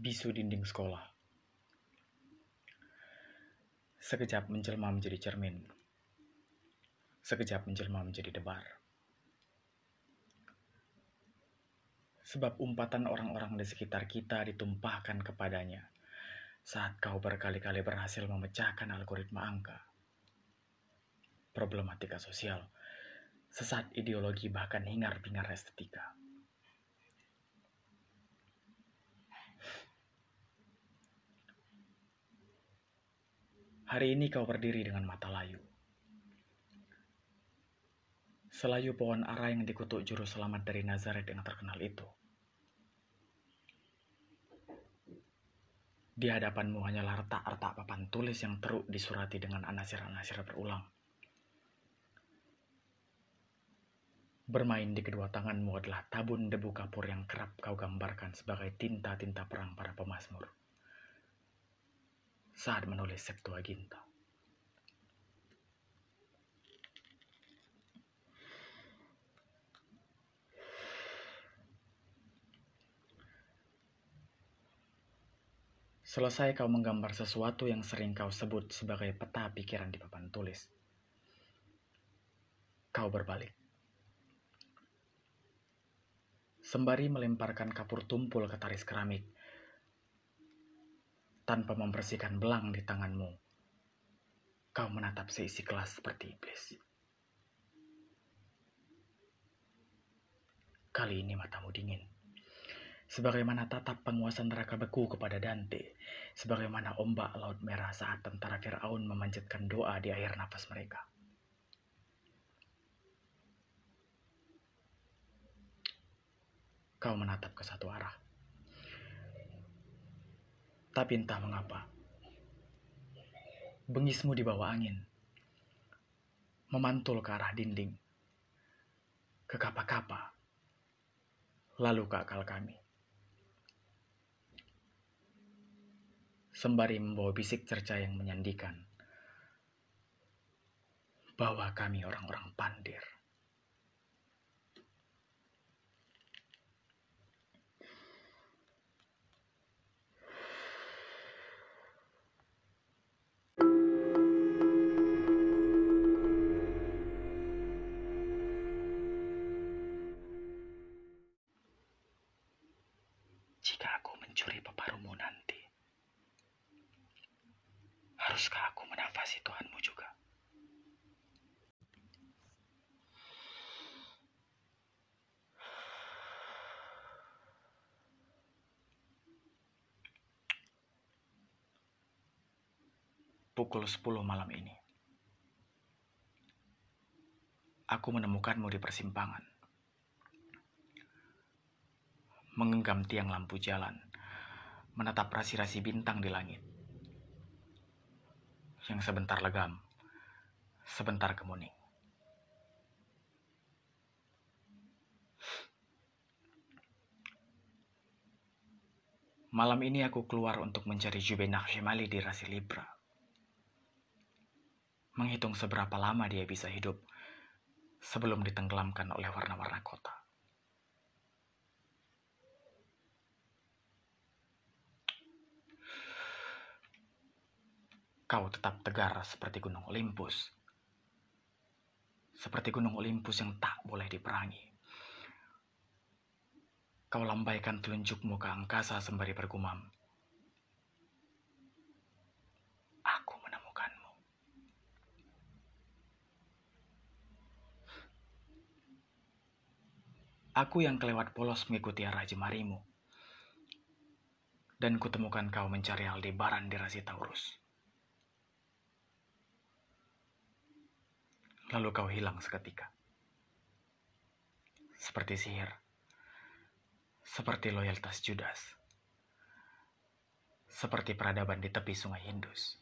Bisu dinding sekolah. Sekejap menjelma menjadi cermin. Sekejap menjelma menjadi debar. Sebab umpatan orang-orang di sekitar kita ditumpahkan kepadanya saat kau berkali-kali berhasil memecahkan algoritma angka. Problematika sosial, sesat ideologi bahkan hingar-bingar estetika. Hari ini kau berdiri dengan mata layu. Selayu pohon ara yang dikutuk juru selamat dari Nazaret yang terkenal itu. Di hadapanmu hanyalah retak-retak papan tulis yang teruk disurati dengan anasir-anasir berulang. Bermain di kedua tanganmu adalah tabun debu kapur yang kerap kau gambarkan sebagai tinta-tinta perang para pemazmur saat menulis Septuaginta. Selesai kau menggambar sesuatu yang sering kau sebut sebagai peta pikiran di papan tulis. Kau berbalik. Sembari melemparkan kapur tumpul ke taris keramik, tanpa membersihkan belang di tanganmu. Kau menatap seisi kelas seperti iblis. Kali ini matamu dingin. Sebagaimana tatap penguasa neraka beku kepada Dante, sebagaimana ombak laut merah saat tentara Firaun memanjatkan doa di akhir nafas mereka. Kau menatap ke satu arah tapi entah mengapa, bengismu di bawah angin, memantul ke arah dinding, ke kapa-kapa, lalu ke akal kami. Sembari membawa bisik cerca yang menyandikan bahwa kami orang-orang pandir. Menafasi Tuhanmu juga? Pukul 10 malam ini. Aku menemukanmu di persimpangan menggenggam tiang lampu jalan, menatap rasi-rasi bintang di langit. Yang sebentar legam, sebentar kemuning. Malam ini aku keluar untuk mencari Jubenak Shemali di Rasi Libra. Menghitung seberapa lama dia bisa hidup sebelum ditenggelamkan oleh warna-warna kota. Kau tetap tegar seperti gunung Olympus. Seperti gunung Olympus yang tak boleh diperangi. Kau lambaikan telunjukmu ke angkasa sembari bergumam. Aku menemukanmu. Aku yang kelewat polos mengikuti arah jemarimu. Dan kutemukan kau mencari Aldebaran di rasi Taurus. Lalu kau hilang seketika. Seperti sihir, seperti loyalitas Judas, seperti peradaban di tepi sungai Indus.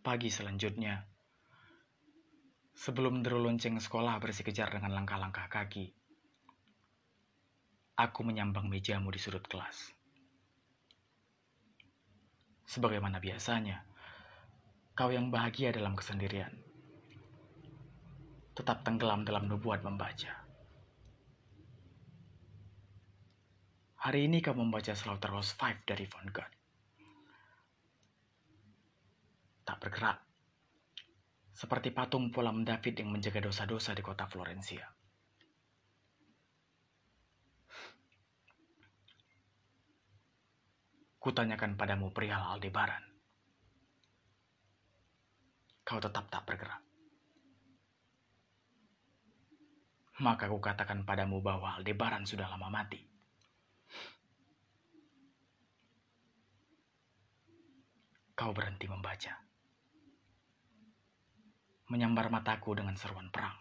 Pagi selanjutnya, sebelum deru lonceng sekolah bersikejar dengan langkah-langkah kaki, aku menyambang mejamu di sudut kelas. Sebagaimana biasanya, kau yang bahagia dalam kesendirian, tetap tenggelam dalam nubuat membaca. Hari ini kau membaca Slaughterhouse Five dari Von God. Tak bergerak, seperti patung Polam David yang menjaga dosa-dosa di kota Florencia. Kutanyakan padamu perihal Aldebaran. Kau tetap tak bergerak. Maka kukatakan padamu bahwa Aldebaran sudah lama mati. Kau berhenti membaca. Menyambar mataku dengan seruan perang.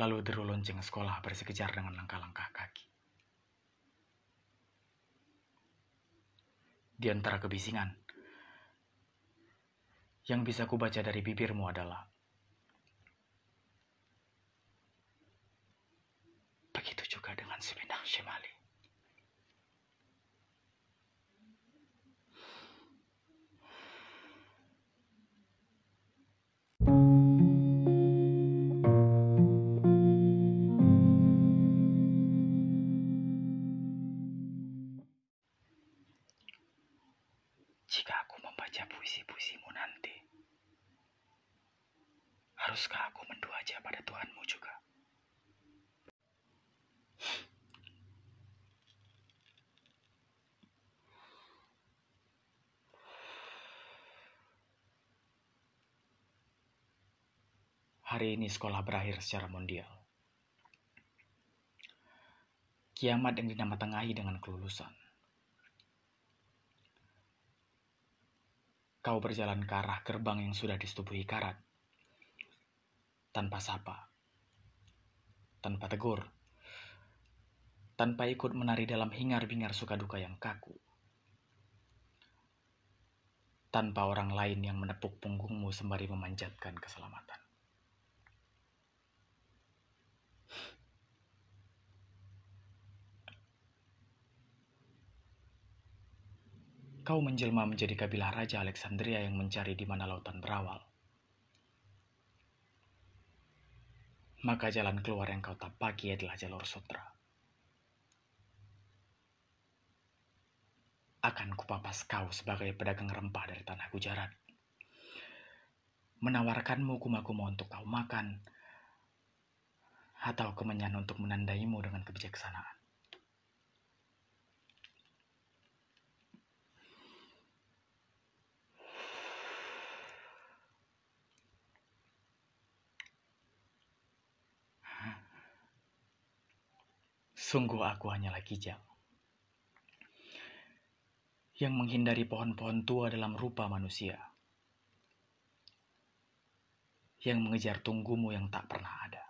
Lalu deru lonceng sekolah bersikejar dengan langkah-langkah kaki. Di antara kebisingan, yang bisa kubaca dari bibirmu adalah haruskah aku mendoaja pada Tuhanmu juga? Hari ini sekolah berakhir secara mondial. Kiamat yang dinamatengahi dengan kelulusan. Kau berjalan ke arah gerbang yang sudah disetubuhi karat. Tanpa sapa. Tanpa tegur. Tanpa ikut menari dalam hingar-bingar suka duka yang kaku. Tanpa orang lain yang menepuk punggungmu sembari memanjatkan keselamatan. Kau menjelma menjadi kabilah Raja Alexandria yang mencari di mana lautan berawal. Maka jalan keluar yang kau tapaki adalah jalur sutra. Akan kupapas kau sebagai pedagang rempah dari tanah Gujarat. Menawarkanmu kuma-kuma untuk kau makan, atau kemenyan untuk menandaimu dengan kebijaksanaan. Sungguh aku hanyalah kijang yang menghindari pohon-pohon tua dalam rupa manusia, yang mengejar tunggumu yang tak pernah ada.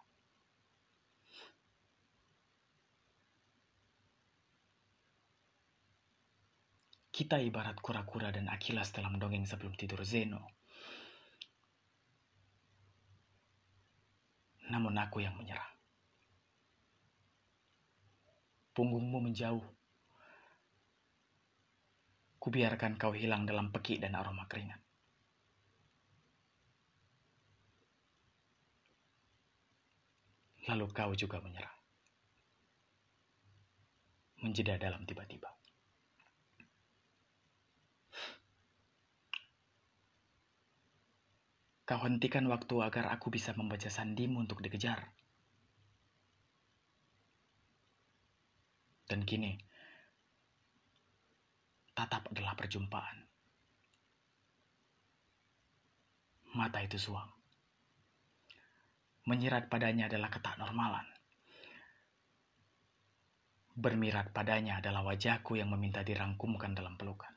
Kita ibarat kura-kura dan Akilas dalam dongeng sebelum tidur Zeno. Namun aku yang menyerah punggungmu menjauh. Kubiarkan kau hilang dalam peki dan aroma keringat. Lalu kau juga menyerah. Menjeda dalam tiba-tiba. Kau hentikan waktu agar aku bisa membaca sandimu untuk dikejar. Dan kini, tatap adalah perjumpaan. Mata itu suam. Menyirat padanya adalah ketak normalan. Bermirat padanya adalah wajahku yang meminta dirangkumkan dalam pelukan.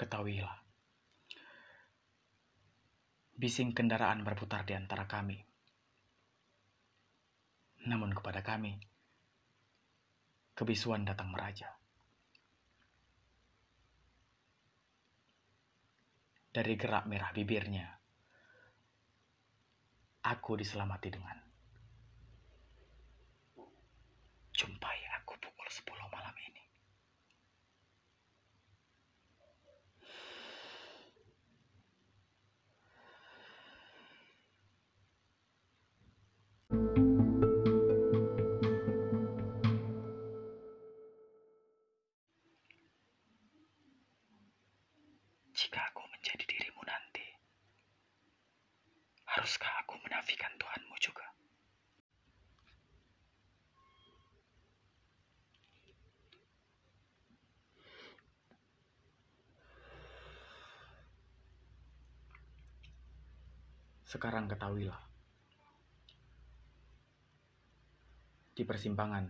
Ketahuilah, Bising kendaraan berputar di antara kami. Namun kepada kami, kebisuan datang meraja. Dari gerak merah bibirnya, aku diselamati dengan Jumpai aku pukul 10 malam ini. Sekarang ketahuilah. Di persimpangan,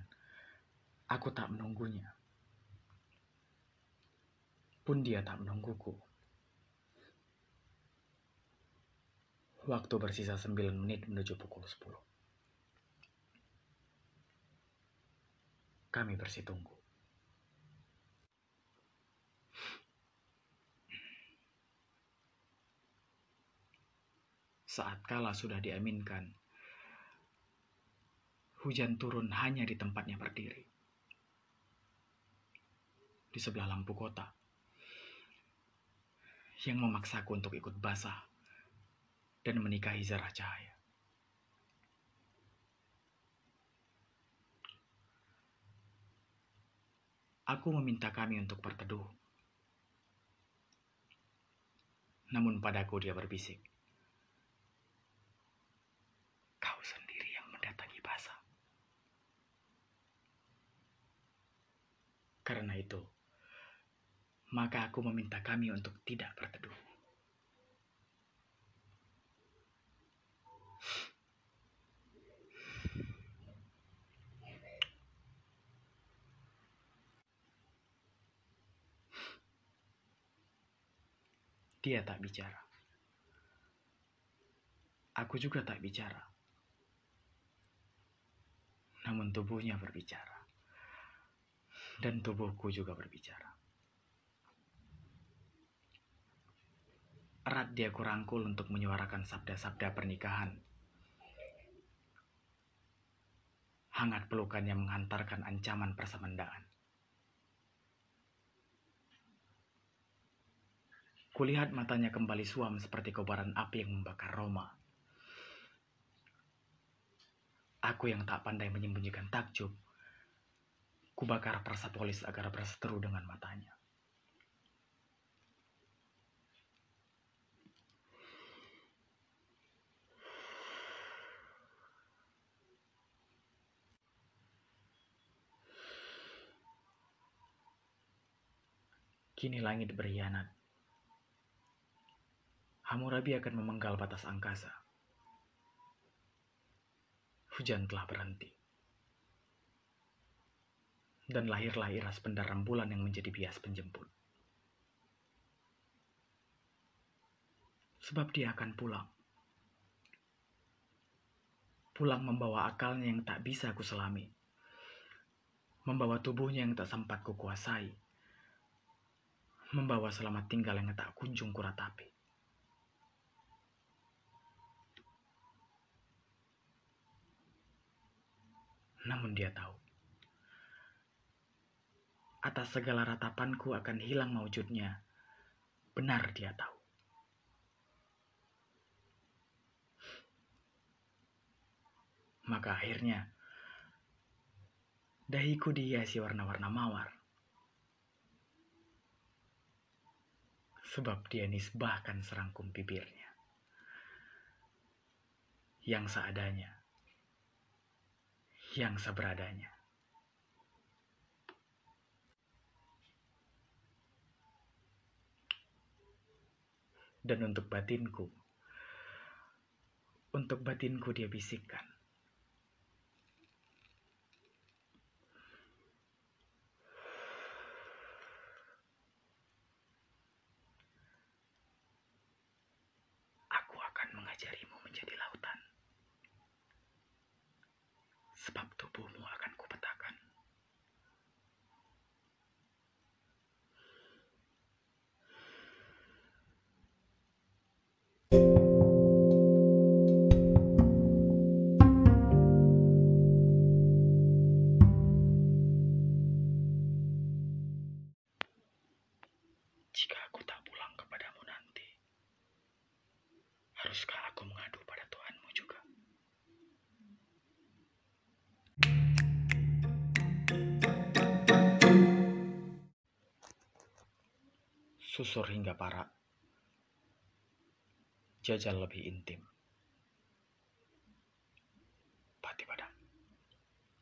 aku tak menunggunya. Pun dia tak menungguku. Waktu bersisa 9 menit menuju pukul 10. Kami bersih tunggu. Saat kala sudah diaminkan, hujan turun hanya di tempatnya berdiri. Di sebelah lampu kota. Yang memaksaku untuk ikut basah dan menikahi zarah cahaya. Aku meminta kami untuk berteduh. Namun padaku dia berbisik. Kau sendiri yang mendatangi basah. Karena itu, maka aku meminta kami untuk tidak berteduh. Dia tak bicara. Aku juga tak bicara. Namun tubuhnya berbicara. Dan tubuhku juga berbicara. Erat dia kurangkul untuk menyuarakan sabda-sabda pernikahan. Hangat pelukan yang menghantarkan ancaman persemendaan. Kulihat matanya kembali suam seperti kobaran api yang membakar Roma. Aku yang tak pandai menyembunyikan takjub, kubakar Persepolis agar berseteru dengan matanya. Kini langit berkhianat. Hammurabi akan memenggal batas angkasa. Hujan telah berhenti. Dan lahirlah iras pendar rembulan yang menjadi bias penjemput. Sebab dia akan pulang. Pulang membawa akalnya yang tak bisa aku selami. Membawa tubuhnya yang tak sempat kukuasai membawa selamat tinggal yang tak kunjung kuratapi. Namun dia tahu, atas segala ratapanku akan hilang maujudnya. Benar dia tahu. Maka akhirnya, dahiku dihiasi warna-warna mawar. sebab dia nisbahkan serangkum bibirnya. Yang seadanya, yang seberadanya. dan untuk batinku. Untuk batinku dia bisikkan. Aku akan mengajarimu menjadi lautan. Sebab tubuhmu akan Susur hingga para Jajal lebih intim.